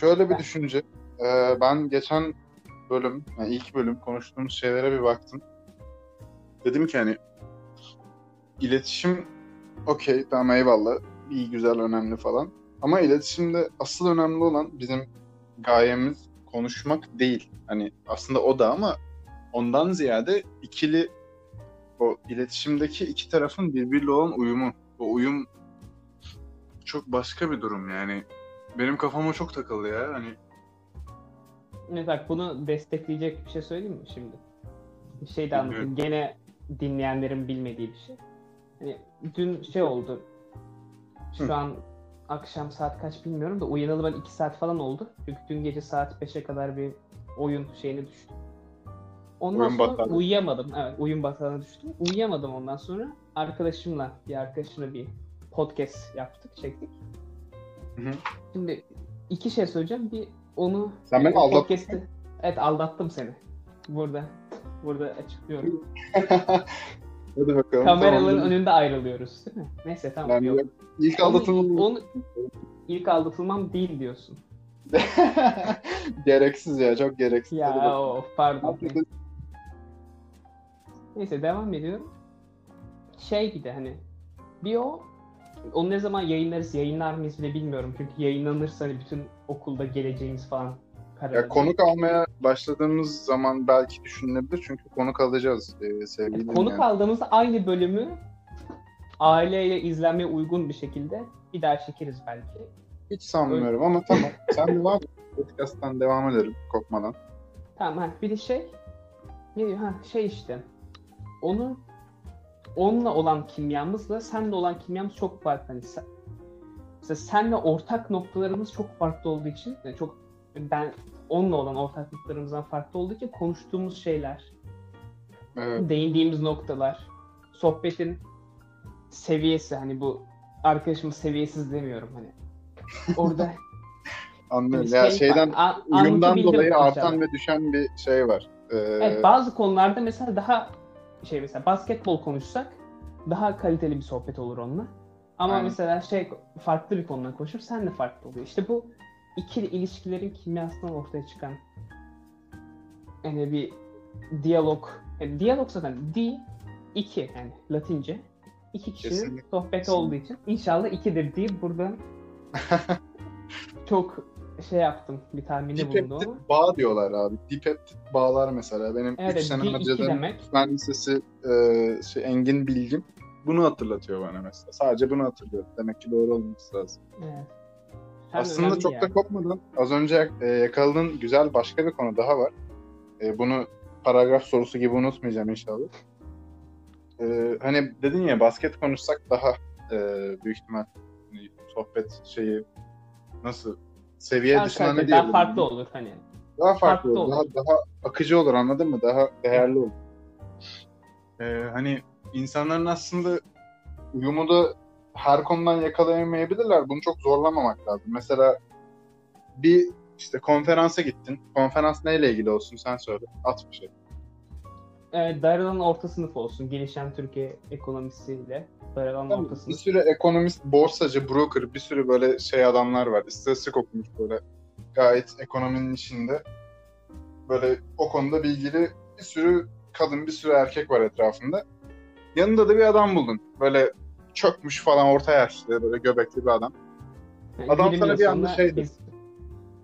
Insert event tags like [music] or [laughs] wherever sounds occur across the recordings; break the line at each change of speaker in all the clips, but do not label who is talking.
şöyle bir düşünce. Ee, ben geçen bölüm, yani ilk bölüm konuştuğumuz şeylere bir baktım. Dedim ki hani iletişim okey tamam eyvallah iyi güzel önemli falan. Ama iletişimde asıl önemli olan bizim gayemiz konuşmak değil. Hani aslında o da ama ondan ziyade ikili o iletişimdeki iki tarafın birbiriyle olan uyumu. O uyum çok başka bir durum yani. Benim kafama çok takıldı ya. Hani
Evet bak bunu destekleyecek bir şey söyleyeyim mi şimdi? Bir şey de anlatayım. Gene dinleyenlerin bilmediği bir şey. Hani dün şey oldu. Şu
Hı.
an akşam saat kaç bilmiyorum da uyanalı ben 2 saat falan oldu. Çünkü dün gece saat 5'e kadar bir oyun şeyine düştüm. Ondan
Oyun
sonra
batağına.
uyuyamadım. Evet oyun batağına düştüm. Uyuyamadım ondan sonra. Arkadaşımla bir arkadaşımla bir podcast yaptık, çektik.
Hı hı.
Şimdi iki şey söyleyeceğim. Bir onu
Sen beni aldattın
podcast'i- Evet aldattım seni. Burada. Burada açıklıyorum. [laughs]
hadi bakalım.
Kameraların
tamam.
önünde ayrılıyoruz değil mi? Neyse tamam.
Yani
yok.
yok. ilk aldatılmam
onu, ilk aldatılmam değil diyorsun. [laughs]
gereksiz ya çok gereksiz.
Ya
bakalım.
o pardon. Neyse devam ediyorum. Şey bir de hani bir o onu ne zaman yayınlarız yayınlar mıyız bile bilmiyorum. Çünkü yayınlanırsa hani bütün okulda geleceğimiz falan karar
Ya konuk almaya başladığımız zaman belki düşünülebilir çünkü konuk alacağız e, sevgili
Konuk
dinleyen.
aldığımızda aynı bölümü aileyle izlenmeye uygun bir şekilde bir daha çekeriz belki.
Hiç sanmıyorum ama tamam. [laughs] Sen devam et. Podcast'tan devam edelim kopmadan.
Tamam ha bir de şey ne diyor ha şey işte onu onunla olan kimyamızla senle olan kimyamız çok farklı. Hani sen, mesela senle ortak noktalarımız çok farklı olduğu için yani çok ben onunla olan ortak noktalarımızdan farklı olduğu için konuştuğumuz şeyler,
Evet.
değindiğimiz noktalar, sohbetin seviyesi hani bu arkadaşımız seviyesiz demiyorum hani. Orada [laughs]
Anlıyorum.
Şey
Ya şeyden
a-
uyumdan dolayı artan ve düşen bir şey var. Ee,
Evet, bazı konularda mesela daha şey mesela basketbol konuşsak daha kaliteli bir sohbet olur onunla. Ama
Aynen.
mesela şey farklı bir konudan konuşur sen de farklı oluyor. İşte bu ikili ilişkilerin kimyasından ortaya çıkan yani bir diyalog. Yani diyalog zaten di iki yani Latince. iki kişinin
Kesinlikle.
sohbeti
Kesinlikle.
olduğu için inşallah ikidir deyip buradan [laughs] çok şey yaptım bir tahminde bulundum
dipeptit bağ diyorlar abi. Dipeptit bağlar mesela. Benim 3
Evet,
sene
demek.
fen lisesi e, şey, Engin Bilgim bunu hatırlatıyor bana mesela. Sadece bunu hatırlıyor. Demek ki doğru olması lazım.
Evet.
Aslında çok
yani.
da kopmadan az önce e, yakaladığın güzel başka bir konu daha var. E, bunu paragraf sorusu gibi unutmayacağım inşallah. E, hani dedin ya basket konuşsak daha e, büyük ihtimal hani sohbet şeyi nasıl seviye
Daha
dışına ne diyebilirim?
daha farklı olur hani.
Daha farklı,
farklı
olur.
olur.
Daha, daha akıcı olur anladın mı? Daha değerli olur. E, hani insanların aslında uyumu da her konudan yakalayamayabilirler. Bunu çok zorlamamak lazım. Mesela bir işte konferansa gittin. Konferans neyle ilgili olsun sen söyle. At bir şey.
Evet, darılan orta sınıf olsun. Gelişen Türkiye ekonomisiyle orta
Bir sürü ekonomist, borsacı, broker, bir sürü böyle şey adamlar var. İstatistik okumuş böyle. Gayet ekonominin içinde. Böyle o konuda bilgili bir sürü kadın, bir sürü erkek var etrafında. Yanında da bir adam buldun. Böyle çökmüş falan orta yaşlı, böyle göbekli bir adam.
Yani
adam
20
sana bir anda şey
biz-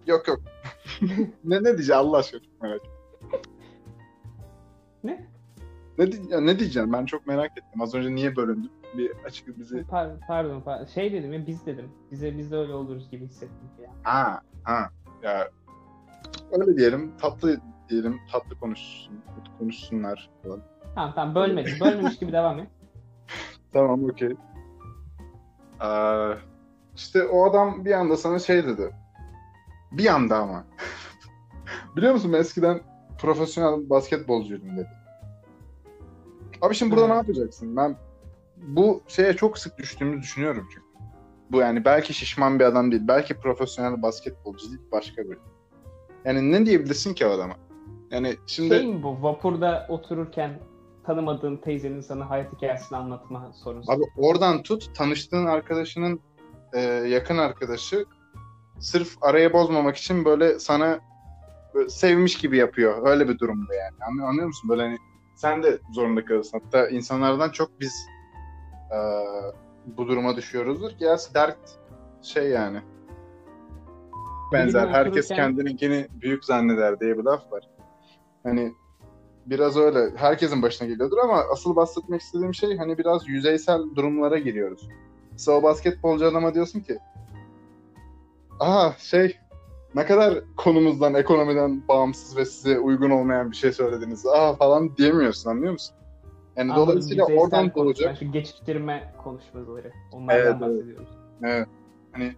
Yok yok. [laughs] ne ne diyeceğim Allah aşkına çok merak ettim.
Ne?
Ne, ya ne diyeceğim ben çok merak ettim. Az önce niye bölündüm? Bir açık bizi.
Pardon, pardon, pardon. Şey dedim ya biz dedim. Bize biz de öyle oluruz gibi hissettim ya.
Ha ha. Ya öyle diyelim. Tatlı diyelim. Tatlı konuşsun, konuşsunlar falan.
Tamam tamam bölmedim. [laughs] Bölmemiş gibi devam et.
Tamam okey. Ee, işte o adam bir anda sana şey dedi. Bir anda ama. [laughs] Biliyor musun ben eskiden profesyonel basketbolcuydum dedi. Abi şimdi burada
Evet.
ne yapacaksın? Ben bu şeye çok sık düştüğümü düşünüyorum çünkü. Bu yani belki şişman bir adam değil. Belki profesyonel basketbolcu değil. Başka biri. Yani ne diyebilirsin ki o adama? Yani şimdi
Şey mi bu? Vapurda otururken tanımadığın teyzenin sana hayat hikayesini anlatma sorusu.
Abi oradan tut tanıştığın arkadaşının e, yakın arkadaşı sırf arayı bozmamak için böyle sana böyle sevmiş gibi yapıyor. Öyle bir durum bu yani. Anlıyor, anlıyor musun? Böyle hani sen de zorunda kalırsın. Hatta insanlardan çok biz e, bu duruma düşüyoruzdur ki ya dert şey yani benzer. Herkes
otururken-
kendininkini büyük zanneder diye bir laf var. Hani biraz öyle. Herkesin başına geliyordur ama asıl bahsetmek istediğim şey hani biraz yüzeysel durumlara giriyoruz. Mesela o basketbolcu adama diyorsun ki aha şey ne kadar konumuzdan, ekonomiden bağımsız ve size uygun olmayan bir şey söylediniz. Aa falan diyemiyorsun anlıyor musun? Yani
Anladım,
dolayısıyla oradan doğacak.
Şu geçiştirme konuşmaları. Onlardan
evet.
bahsediyoruz.
Evet. Hani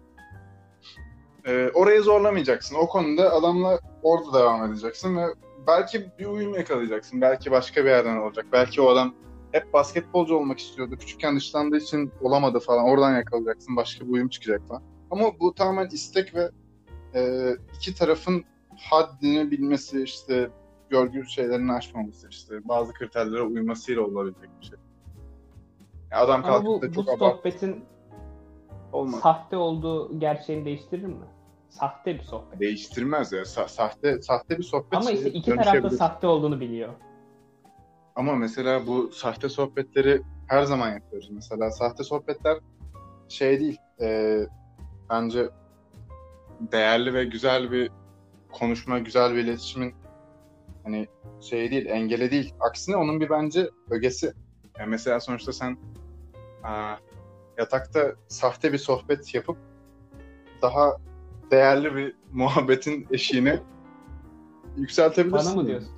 e, orayı zorlamayacaksın. O konuda adamla orada devam edeceksin ve belki bir uyum yakalayacaksın. Belki başka bir yerden olacak. Belki o adam hep basketbolcu olmak istiyordu. Küçükken dışlandığı için olamadı falan. Oradan yakalayacaksın. Başka bir uyum çıkacak falan. Ama bu tamamen istek ve e, iki tarafın haddini bilmesi işte görgü şeylerini aşmaması işte bazı kriterlere uymasıyla olabilecek bir şey. Ya adam
bu,
kalkıp da
bu
çok abart
sohbetin
olmaz.
sahte olduğu gerçeğini değiştirir mi? Sahte bir sohbet.
Değiştirmez ya. Sa- sahte sahte bir sohbet
Ama işte iki taraf da
dönüşebilir.
sahte olduğunu biliyor.
Ama mesela bu sahte sohbetleri her zaman yapıyoruz. Mesela sahte sohbetler şey değil. e, bence değerli ve güzel bir konuşma, güzel bir iletişimin hani şey değil, engeli değil. Aksine onun bir bence ögesi. Yani mesela sonuçta sen aa, yatakta sahte bir sohbet yapıp daha değerli bir [laughs] muhabbetin eşiğini yükseltebilirsin.
Bana mı diyorsun?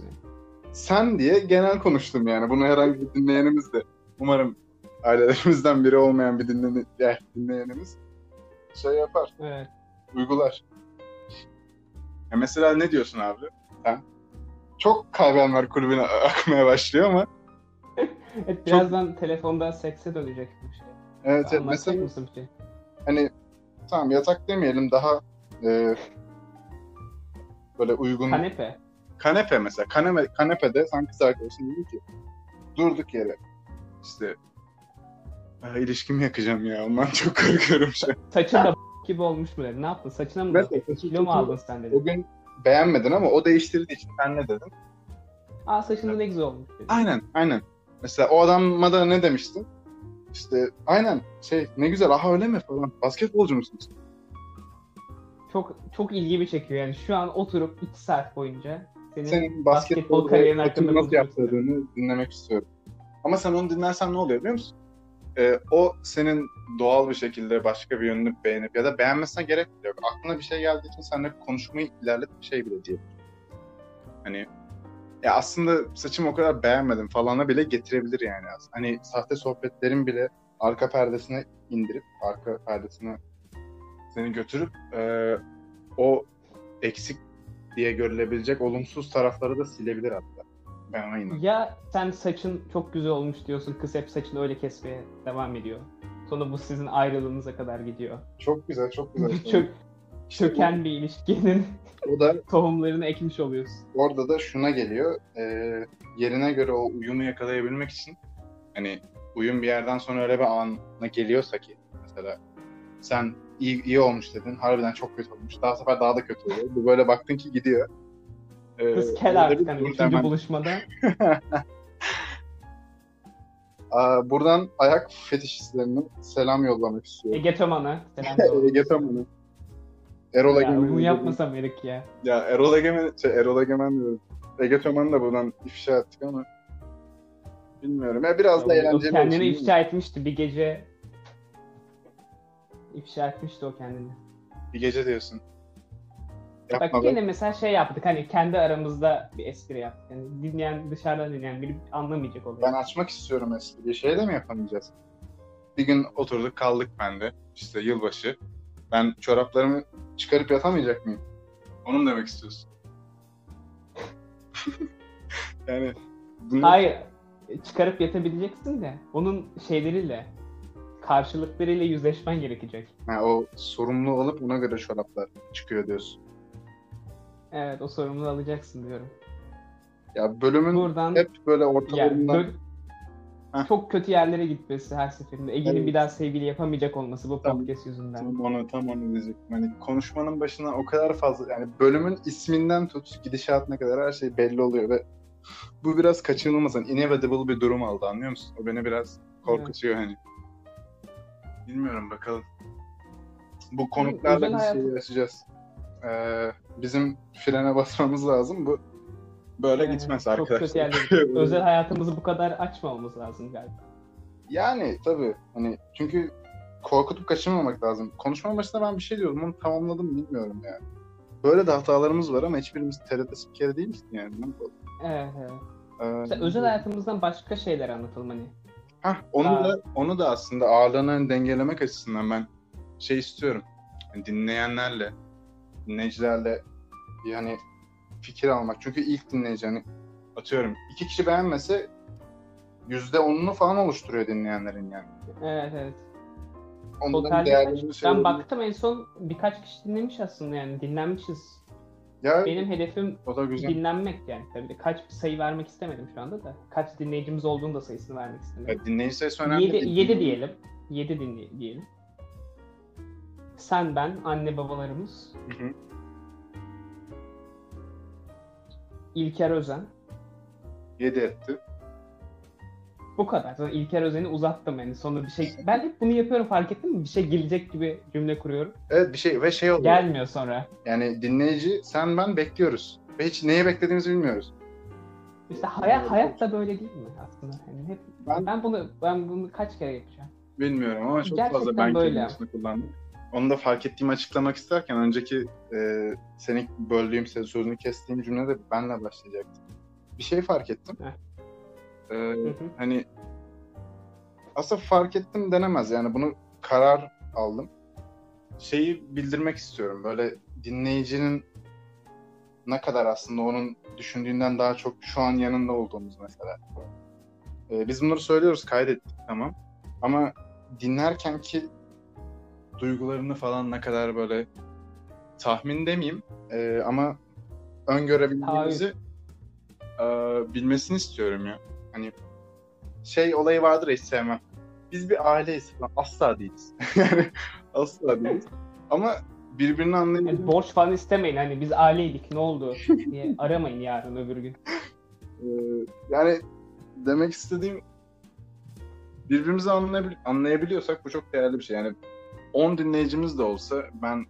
sen diye genel konuştum yani. Bunu herhangi bir dinleyenimiz de umarım ailelerimizden biri olmayan bir dinleyenimiz şey yapar,
Evet.
uygular. Ya mesela ne diyorsun abi? Sen çok kahven var kulübüne [laughs] akmaya başlıyor ama [laughs]
Evet, birazdan telefonda sekse dönecek bu şey.
evet, evet mesela
mısın bir şey?
hani tamam yatak demeyelim daha e, böyle uygun
Kanepe.
kanepe mesela kanepe, kanepede sen kız arkadaşın dedi ki durduk yere işte "Aa, ilişkimi yakacağım ya ondan [laughs] çok korkuyorum şu an.
Saçın da gibi olmuş mu dedi. Ne yaptın? Saçına mı?
Mesela?
Kilo mu aldın sen dedi.
O gün beğenmedin ama o değiştirdiği için sen ne dedin?
Aa saçında ne güzel olmuş dedi.
Aynen, aynen. Mesela o adama da ne demiştin? İşte aynen şey ne güzel aha öyle mi falan. Basketbolcu musun?
Çok çok ilgimi çekiyor yani şu an oturup 2 saat boyunca senin,
Senin
basketbol
basketbol
kariyerin hakkında
nasıl yaptığını dinlemek istiyorum. Ama sen onu dinlersen ne oluyor biliyor musun? Ee, o senin doğal bir şekilde başka bir yönünü beğenip ya da beğenmesine gerek yok. Aklına bir şey geldiği için seninle konuşmayı ilerlet bir şey bile diye. Hani ya aslında saçımı o kadar beğenmedim falana bile getirebilir yani. Hani sahte sohbetlerin bile arka perdesine indirip arka perdesine seni götürüp e, o eksik diye görülebilecek olumsuz tarafları da silebilir hatta. Ben inanıyorum.
Ya sen saçın çok güzel olmuş diyorsun. Kız hep saçını öyle kesmeye devam ediyor. Sonra bu sizin ayrılığınıza kadar gidiyor.
Çok güzel, çok güzel. [laughs]
Çök, çöken bir ilişkinin [laughs]
O da [laughs]
tohumlarını ekmiş oluyorsun.
orada da şuna geliyor. e, yerine göre o uyumu yakalayabilmek için hani uyum bir yerden sonra öyle bir ana geliyorsa ki mesela sen iyi, iyi olmuş dedin. Harbiden çok kötü olmuş. Daha sefer daha da kötü oluyor. Bu böyle baktın ki gidiyor. E,
Kız kel
orada
artık hani ikinci
hemen.
buluşmada. [laughs]
Aa, buradan ayak fetişistlerine selam yollamak istiyorum.
Ege Toman'a [laughs] selam
Ege Taman'ı. Erol
Ya
Egemen'i
bunu yapmasam Erik ya.
Ya Erol Egemen, şey, Erol Egemen diyorum. Ege Toman'ı da buradan ifşa ettik ama bilmiyorum. Ya biraz da
O
eğlenceli
kendini
olsun,
ifşa etmişti bir gece. ifşa etmişti o kendini.
Bir gece diyorsun.
Bak
Yapma
gene
be.
mesela şey yaptık hani kendi aramızda bir espri yaptık. Yani dinleyen dışarıdan dinleyen biri anlamayacak oluyor.
Ben açmak istiyorum espriyi. Şey de mi yapamayacağız? Bir gün oturduk kaldık ben de. İşte yılbaşı. Ben çoraplarımı çıkarıp yatamayacak mıyım? Onu mu demek istiyorsun? [laughs] yani bunu
Hayır çıkarıp yatabileceksin de onun şeyleriyle karşılıklarıyla yüzleşmen gerekecek.
ha, o sorumlu olup ona göre çoraplar çıkıyor diyorsun.
Evet o sorumluluğu alacaksın diyorum.
Ya bölümün
Buradan
hep böyle ortalarından
böl-
Heh.
çok kötü yerlere gitmesi her seferinde. Ege'nin
Evet.
bir daha sevgili yapamayacak olması bu
Tabii.
podcast yüzünden.
Tam onu tam onu diyecektim. Hani konuşmanın başına o kadar fazla yani bölümün isminden tut gidişatına kadar her şey belli oluyor ve bu biraz kaçınılmaz. Yani inevitable bir durum aldı anlıyor musun? O beni biraz korkutuyor hani. Bilmiyorum bakalım. Bu konuklarla bir şey yaşayacağız. Ee, bizim frene basmamız lazım. Bu böyle
Evet,
gitmez
Çok
arkadaşlar.
kötü yerlere. [laughs] Özel hayatımızı bu kadar açmamamız lazım galiba.
Yani tabii hani çünkü korkutup kaçırmamak lazım. Konuşmanın başında ben bir şey diyordum onu tamamladım bilmiyorum yani. Böyle de hatalarımız var ama hiçbirimiz TRT spikeri değiliz yani.
Evet evet.
Ee,
özel hayatımızdan başka şeyler anlatalım hani.
Hah, onu
Aa.
da onu da aslında ağırlığını dengelemek açısından ben şey istiyorum. Yani dinleyenlerle, dinleyicilerle hani fikir almak. Çünkü ilk dinleyici hani atıyorum iki kişi beğenmese yüzde onunu falan oluşturuyor dinleyenlerin yani.
Evet evet.
Onların
Totalde ben
olabilir.
baktım en son birkaç kişi dinlemiş aslında yani dinlenmişiz.
Ya
Benim hedefim
o da güzel.
dinlenmek yani. Tabii kaç sayı vermek istemedim şu anda da. Kaç dinleyicimiz olduğunu da sayısını vermek istemedim.
Ya dinleyici sayısı önemli
7,
değil.
7 diyelim. 7 dinley diyelim. Sen, ben, anne babalarımız,
Hı hı.
İlker Özen.
7 etti.
Bu kadar. Sonra İlker Özen'i uzattım yani. Sonra bir şey... Ben hep bunu yapıyorum fark ettin mi? Bir şey gelecek gibi cümle kuruyorum.
Evet bir şey ve şey oluyor.
Gelmiyor sonra.
Yani dinleyici sen ben bekliyoruz. Ve hiç neye beklediğimizi bilmiyoruz.
İşte hayat, hayat da böyle değil mi aslında? Yani hep,
Ben-
ben, bunu ben bunu kaç kere yapacağım?
Bilmiyorum ama çok
Gerçekten
fazla ben
böyle.
kelimesini kullandım. Onu da fark ettiğimi açıklamak isterken önceki e, seni böldüğüm sözünü kestiğim cümlede benle başlayacaktım. Bir şey fark ettim. E,
Hı hı.
hani aslında fark ettim denemez yani bunu karar aldım. Şeyi bildirmek istiyorum böyle dinleyicinin ne kadar aslında onun düşündüğünden daha çok şu an yanında olduğumuz mesela. E, biz bunları söylüyoruz kaydettik tamam ama dinlerken ki duygularını falan ne kadar böyle tahmin demeyeyim e, ama öngörebildiğimizi e, bilmesini istiyorum ya. Hani şey olayı vardır hiç sevmem. Biz bir aileyiz falan. Asla değiliz. [laughs] yani asla değiliz. Ama birbirini
Yani
anlayabilir.
borç falan istemeyin. Hani biz aileydik ne oldu diye [laughs] aramayın yarın öbür gün.
Ee, yani demek istediğim birbirimizi anlayabil- anlayabiliyorsak bu çok değerli bir şey. Yani 10 dinleyicimiz de olsa ben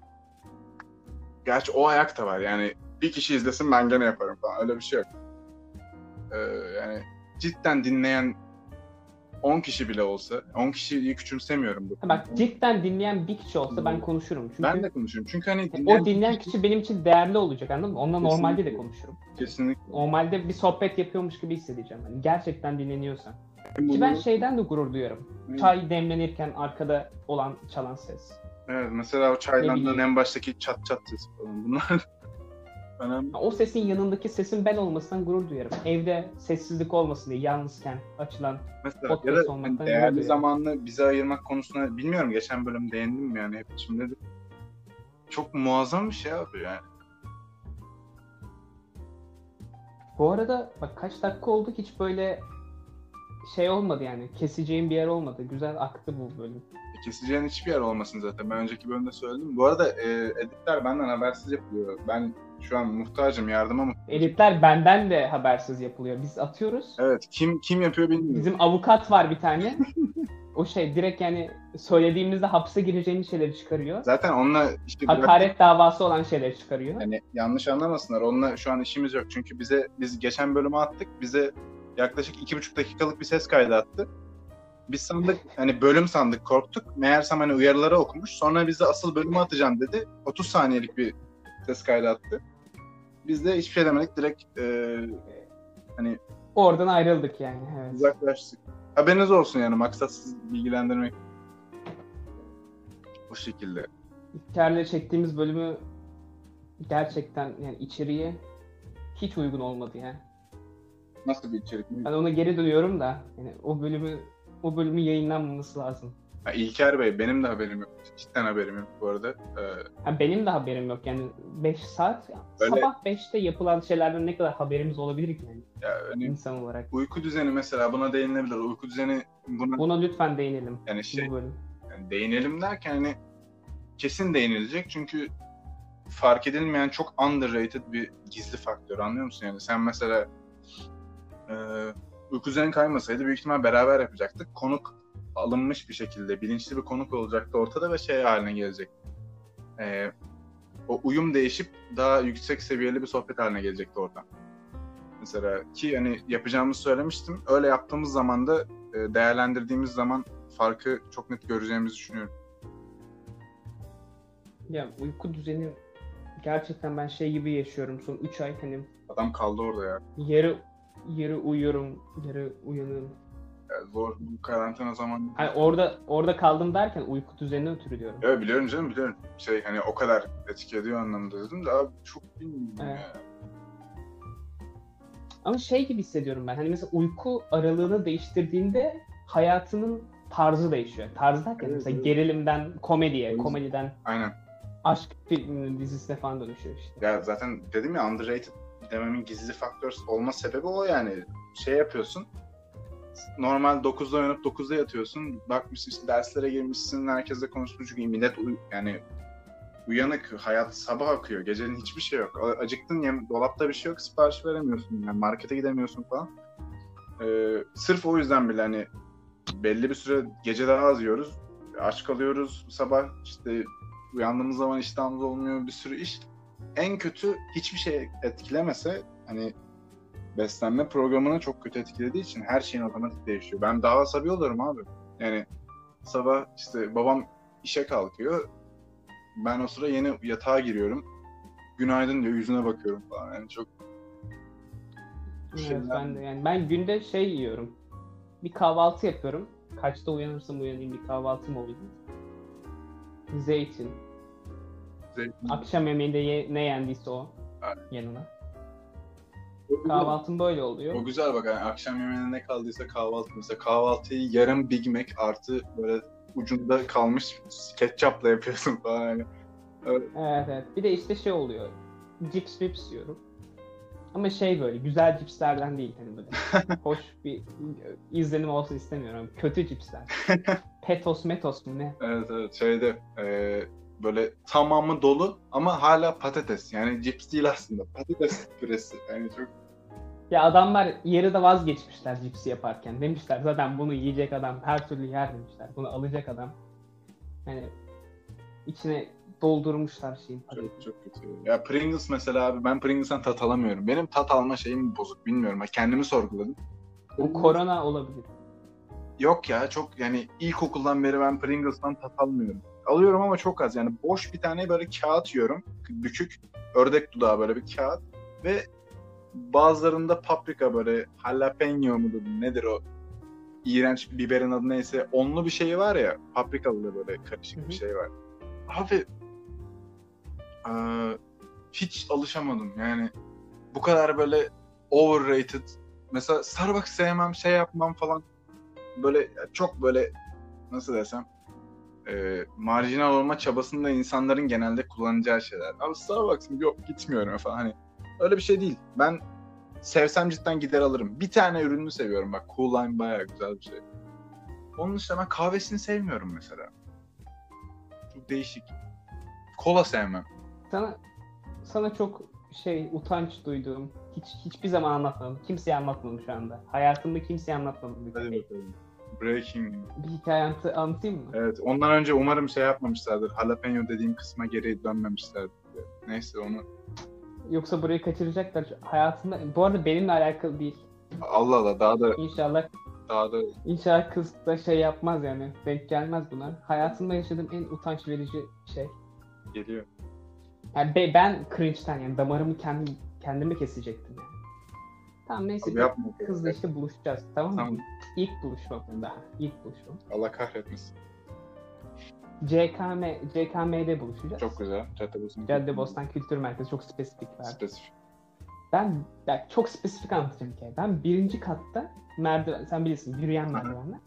gerçi o ayak da var. Yani bir kişi izlesin ben gene yaparım falan. Öyle bir şey yok. Ee, yani cidden dinleyen 10 kişi bile olsa 10 kişiyi küçümsemiyorum. Bu.
Ha Bak cidden dinleyen bir kişi olsa ben konuşurum. Çünkü
ben de konuşuyorum. Çünkü hani
o dinleyen kişi benim için değerli olacak anladın mı? Onunla normalde de
Kesinlikle.
konuşurum.
kesinlikle.
Normalde bir sohbet yapıyormuş gibi hissedeceğim. Hani gerçekten dinleniyorsan. Ki ben şeyden de gurur duyuyorum. Çay demlenirken arkada olan çalan ses.
Evet mesela o
bileyim.
en baştaki çat çat sesi falan. Bunlar [laughs] önemli.
O sesin yanındaki sesin ben olmasından gurur duyarım. Evde sessizlik olmasın diye yalnızken açılan.
Mesela
Podcast
ya da
olmaktan
değerli
gurur
zamanını bize ayırmak konusunda bilmiyorum geçen bölüm değindim mi yani hep içimde de. Çok muazzam bir şey abi yani.
Bu arada bak kaç dakika oldu hiç böyle şey olmadı yani. Keseceğim bir yer olmadı. Güzel aktı bu bölüm.
E, Keseceğin hiçbir yer olmasın zaten. Ben önceki bölümde söyledim. Bu arada e, editler benden habersiz yapılıyor. Ben şu an muhtacım, yardıma muhtacım.
Editler benden de habersiz yapılıyor. Biz atıyoruz.
Evet, kim kim yapıyor bilmiyorum.
Bizim avukat var bir tane. [laughs] O şey direkt yani söylediğimizde hapse gireceğimiz şeyleri çıkarıyor.
Zaten onunla işte
Hakaret davası olan şeyleri çıkarıyor.
Yani yanlış anlamasınlar. Onunla şu an işimiz yok. Çünkü bize biz geçen bölümü attık. Bize yaklaşık iki buçuk dakikalık bir ses kaydı attı. Biz sandık hani bölüm sandık korktuk. Meğersem hani uyarıları okumuş. Sonra bize asıl bölümü atacağım dedi. 30 saniyelik bir ses kaydı attı. Biz de hiçbir şey demedik. Direkt e, hani
Oradan ayrıldık yani. Evet.
uzaklaştık. Haberiniz olsun yani maksatsız bilgilendirmek. Bu şekilde.
İlker'le çektiğimiz bölümü gerçekten yani içeriğe hiç uygun olmadı yani.
Nasıl bir içerik?
Ben ona geri dönüyorum da yani o bölümü o bölümü yayınlanmaması lazım.
Ha, İlker Bey benim de haberim yok. Cidden haberim yok bu arada. Ee,
Ha, benim de haberim yok yani 5 saat
Öyle-
sabah 5'te yapılan şeylerden ne kadar haberimiz olabilir ki yani
ya hani
insan olarak.
uyku düzeni mesela buna değinilebilir. Uyku düzeni buna
Buna lütfen değinelim
yani şey yani değinelim derken hani kesin değinilecek çünkü fark edilmeyen çok underrated bir gizli faktör anlıyor musun? Yani sen mesela e, uyku düzeni kaymasaydı büyük ihtimal beraber yapacaktık. Konuk alınmış bir şekilde bilinçli bir konuk olacaktı ortada ve şey haline gelecek. E, o uyum değişip daha yüksek seviyeli bir sohbet haline gelecekti oradan. Mesela ki hani yapacağımızı söylemiştim. Öyle yaptığımız zaman da e, değerlendirdiğimiz zaman farkı çok net göreceğimizi düşünüyorum.
Ya uyku düzeni gerçekten ben şey gibi yaşıyorum son 3 ay hani
Adam kaldı orada ya.
yarı yarı uyuyorum, yarı uyanıyorum.
Yani zor bu karantina zamanı.
Hani orada orada kaldım derken uyku düzenine ötürü diyorum.
Evet biliyorum canım biliyorum. Şey hani o kadar etki ediyor anlamında dedim de abi çok bilmiyorum
Evet.
ya.
Ama şey gibi hissediyorum ben. Hani mesela uyku aralığını değiştirdiğinde hayatının tarzı değişiyor. Tarzı derken
Evet,
mesela
evet.
gerilimden komediye,
Evet.
komediden
Aynen.
aşk filminin dizisine falan dönüşüyor işte.
Ya zaten dedim ya underrated dememin gizli faktör olma sebebi o yani. Şey yapıyorsun. Normal 9'da uyanıp 9'da yatıyorsun. Bakmışsın işte derslere girmişsin. Herkesle konuşmuş çünkü millet uy- yani uyanık. Hayat sabah akıyor. Gecenin hiçbir şey yok. Acıktın yem, dolapta bir şey yok. Sipariş veremiyorsun. Yani markete gidemiyorsun falan. Ee, sırf o yüzden bile hani belli bir süre gece daha az yiyoruz. Aç kalıyoruz. Sabah işte uyandığımız zaman iştahımız olmuyor. Bir sürü iş en kötü hiçbir şey etkilemese hani beslenme programını çok kötü etkilediği için her şeyin otomatik değişiyor. Ben daha asabi olurum abi. Yani sabah işte babam işe kalkıyor. Ben o sıra yeni yatağa giriyorum. Günaydın diyor yüzüne bakıyorum falan. Yani çok
Evet
Şeyler-
ben de yani ben günde şey yiyorum. Bir kahvaltı yapıyorum. Kaçta uyanırsam uyanayım bir kahvaltım oluyor. Zeytin.
zevkli.
Akşam yemeğinde ye- ne yendiyse o
Aynen.
yanına. Kahvaltım böyle oluyor.
O güzel bak yani akşam yemeğine ne kaldıysa kahvaltı. Mesela kahvaltıyı yarım Big Mac artı böyle ucunda kalmış ketçapla yapıyorsun [laughs] falan. Yani.
Evet evet. Bir de işte şey oluyor. Cips cips yiyorum. Ama şey böyle güzel cipslerden değil hani böyle. [laughs] Hoş bir izlenim olsun istemiyorum. Kötü cipsler. [laughs] Petos metos mu ne?
Evet evet şeyde e, böyle tamamı dolu ama hala patates. Yani cips değil aslında. Patates [laughs] püresi. Yani çok
Ya adamlar yarıda vazgeçmişler cipsi yaparken. Demişler zaten bunu yiyecek adam her türlü yer demişler. Bunu alacak adam. Yani içine doldurmuşlar şeyin.
çok çok kötü. Ya Pringles mesela abi ben Pringles'tan tat alamıyorum. Benim tat alma şeyim bozuk bilmiyorum. Kendimi sorguladım.
Bu korona olabilir.
Yok ya çok yani ilkokuldan beri ben Pringles'tan tat almıyorum. Alıyorum ama çok az yani boş bir tane böyle kağıt yiyorum. Bükük ördek dudağı böyle bir kağıt ve bazılarında paprika böyle jalapeno mudur nedir o iğrenç biberin adı neyse onlu bir şey var ya paprikalı böyle karışık
Hı hı.
bir şey var. Abi eee, hiç alışamadım yani bu kadar böyle overrated mesela Starbucks sevmem şey yapmam falan böyle çok böyle nasıl desem e, marjinal olma çabasında insanların genelde kullanacağı şeyler. Abi Starbucks'ım yok gitmiyorum falan hani öyle bir şey değil. Ben sevsem cidden gider alırım. Bir tane ürününü seviyorum bak Cool Lime bayağı güzel bir şey. Onun dışında ben kahvesini sevmiyorum mesela. Çok değişik. Kola sevmem.
Sana sana çok şey utanç duyduğum hiç hiçbir zaman anlatmadım. Kimseye anlatmadım şu anda. Hayatımda kimseye anlatmadım.
Hadi bakalım. Breaking.
bir hikaye anlatı- anlatayım mı?
Evet ondan önce umarım şey yapmamışlardır. Jalapeno dediğim kısma geri dönmemişlerdir. Neyse onu
Yoksa burayı kaçıracaklar. Hayatımda bu arada benimle alakalı değil.
Allah Allah daha da
İnşallah
daha da
inşallah kız da şey yapmaz yani. Denk gelmez bunlar. Hayatımda yaşadığım en utanç verici şey.
geliyor.
Yani be- ben cringe'den yani damarımı kendim kendime kesecektim yani. Tamam neyse.
Abi yapma.
Kızla işte buluşacağız tamam mı?
Tamam.
İlk buluşmam daha. İlk buluşmam.
Allah kahretmesin.
CKM, CKM'de buluşacağız.
Çok güzel. Caddebostan.
Caddebostan Kültür Merkezi çok spesifik verdi.
Spesifik.
Ben ya çok spesifik anlatacağım hikaye. Ben birinci katta merdiven, sen bilirsin yürüyen merdivenler.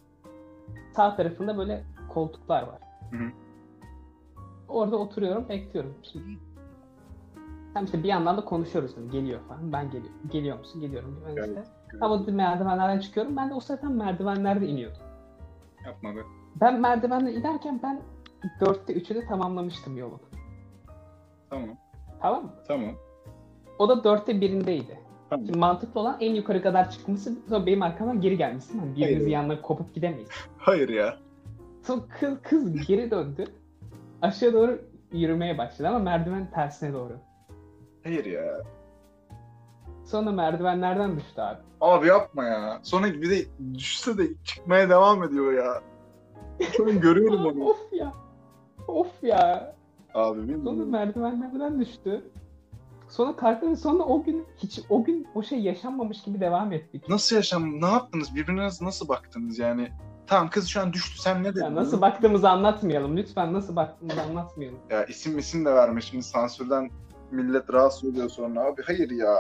Sağ tarafında böyle koltuklar var.
Hı hı.
Orada oturuyorum, bekliyorum. Şimdi Tam işte bir yandan da konuşuyoruz. Geliyor falan. Ben geliyorum. Geliyor musun? Geliyorum. Ben işte. Ama merdivenlerden çıkıyorum. Ben de o sırada merdivenlerde iniyordum.
Yapma be.
Ben merdivenle inerken ben dörtte üçü de tamamlamıştım yolun.
Tamam.
Tamam mı?
Tamam.
O da dörtte birindeydi.
Tamam.
Şimdi mantıklı olan en yukarı kadar çıkması sonra benim arkamdan geri gelmesi. Yani birimizin
Hayır.
yanına kopup gidemeyiz.
Hayır ya.
Sonra kız, kız geri döndü. Aşağı doğru yürümeye başladı ama merdiven tersine doğru.
Hayır ya.
Sonra merdivenlerden düştü abi.
Abi yapma ya. Sonra bir de düşse de çıkmaya devam ediyor ya. An görüyorum [laughs] onu.
of ya. Of ya.
Abi
Sonra
bilmiyorum.
merdivenlerden düştü. Sonra kalktı ve sonra o gün hiç o gün o şey yaşanmamış gibi devam ettik.
Nasıl yaşam? Ne yaptınız? Birbirinize nasıl baktınız yani? Tamam kız şu an düştü. Sen ne dedin?
Ya nasıl baktığımızı anlatmayalım. Lütfen nasıl baktığımızı anlatmayalım.
Ya isim isim de verme. Şimdi sansürden millet rahatsız oluyor sonra. Abi hayır ya.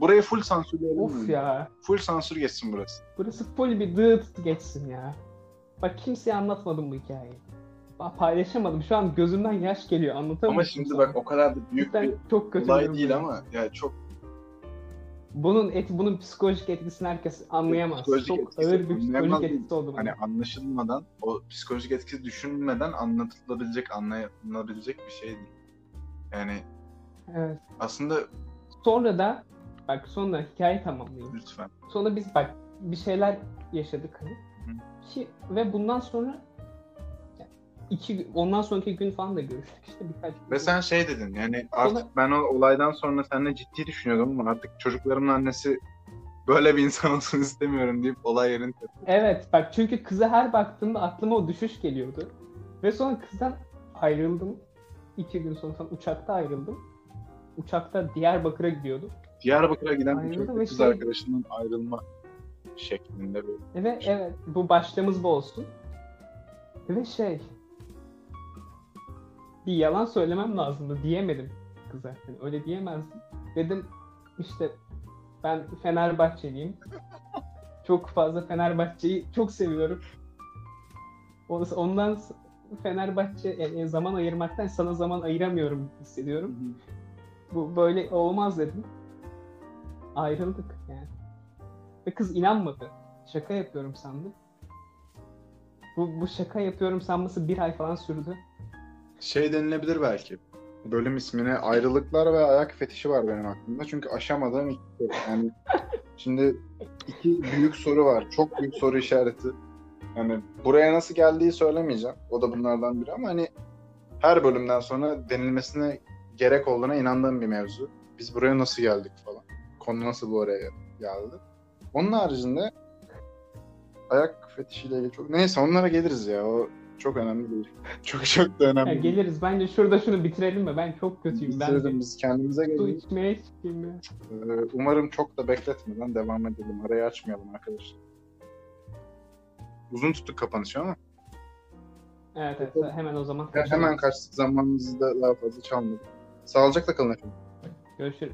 Burayı full sansürleyelim.
Of
mi?
ya.
Full sansür geçsin burası.
Burası full bir dıt geçsin ya. Bak kimseye anlatmadım bu hikayeyi. Ba- Paylaşamadım. Şu an gözümden yaş geliyor. Anlatamıyorum.
Ama şimdi bak o kadar da büyük
Cidden
bir
çok kötü
olay değil ama ya çok
Bunun et, bunun psikolojik etkisini herkes anlayamaz.
Psikolojik
çok
etkisi
ağır bir psikolojik etkisi oldu
hani anlaşılmadan o psikolojik etkisi düşünülmeden anlatılabilecek, anlayılabilecek bir şey değil. Yani
Evet.
aslında
Sonra da bak sonra hikaye tamamlayayım.
lütfen.
Sonra biz bak bir şeyler yaşadık hani. Ki ve bundan sonra iki ondan sonraki gün falan da görüştük işte birkaç gün.
Ve sen şey dedin yani artık
Ona-
ben o olaydan sonra seninle ciddi düşünüyordum ama artık çocuklarımın annesi böyle bir insan olsun istemiyorum deyip olay yerini
Evet bak çünkü kıza her baktığımda aklıma o düşüş geliyordu. Ve sonra kızdan ayrıldım. İki gün sonra uçakta ayrıldım. Uçakta Diyarbakır'a gidiyordum.
Diyarbakır'a giden
ve
kız
şey-
arkadaşının ayrılma şeklinde bir
Ve evet bu başlığımız bu olsun. Ve şey bir yalan söylemem lazımdı diyemedim kıza. Yani öyle diyemezdim. Dedim işte ben Fenerbahçeliyim. Çok fazla Fenerbahçe'yi çok seviyorum. Ondan Fenerbahçe yani zaman ayırmaktan sana zaman ayıramıyorum hissediyorum. Bu böyle olmaz dedim. Ayrıldık yani. Ve kız inanmadı. Şaka yapıyorum sandı. Bu, bu şaka yapıyorum sanması bir ay falan sürdü.
Şey denilebilir belki. Bölüm ismine ayrılıklar ve ayak fetişi var benim aklımda. Çünkü aşamadığım iki soru. Yani [laughs] şimdi iki büyük soru var. Çok büyük soru işareti. Yani buraya nasıl geldiği söylemeyeceğim. O da bunlardan biri ama hani her bölümden sonra denilmesine gerek olduğuna inandığım bir mevzu. Biz buraya nasıl geldik falan. Konu nasıl bu oraya geldi. Onun haricinde ayak fetişiyle ilgili çok... Neyse onlara geliriz ya. O çok önemli değil. [laughs] Çok çok da önemli
Ya geliriz. Bence şurada şunu bitirelim mi? Ben çok kötüyüm.
Biz,
Ben
biz kendimize
su
gelelim.
içmeye çıkayım ya.
Ee, Umarım çok da bekletmeden devam edelim. Arayı açmayalım arkadaşlar. Uzun tuttuk kapanışı ama
Evet evet. Hemen o zaman.
hemen kaçtık zamanımızı da daha fazla çalmadık. Sağlıcakla kalın efendim.
Görüşürüz.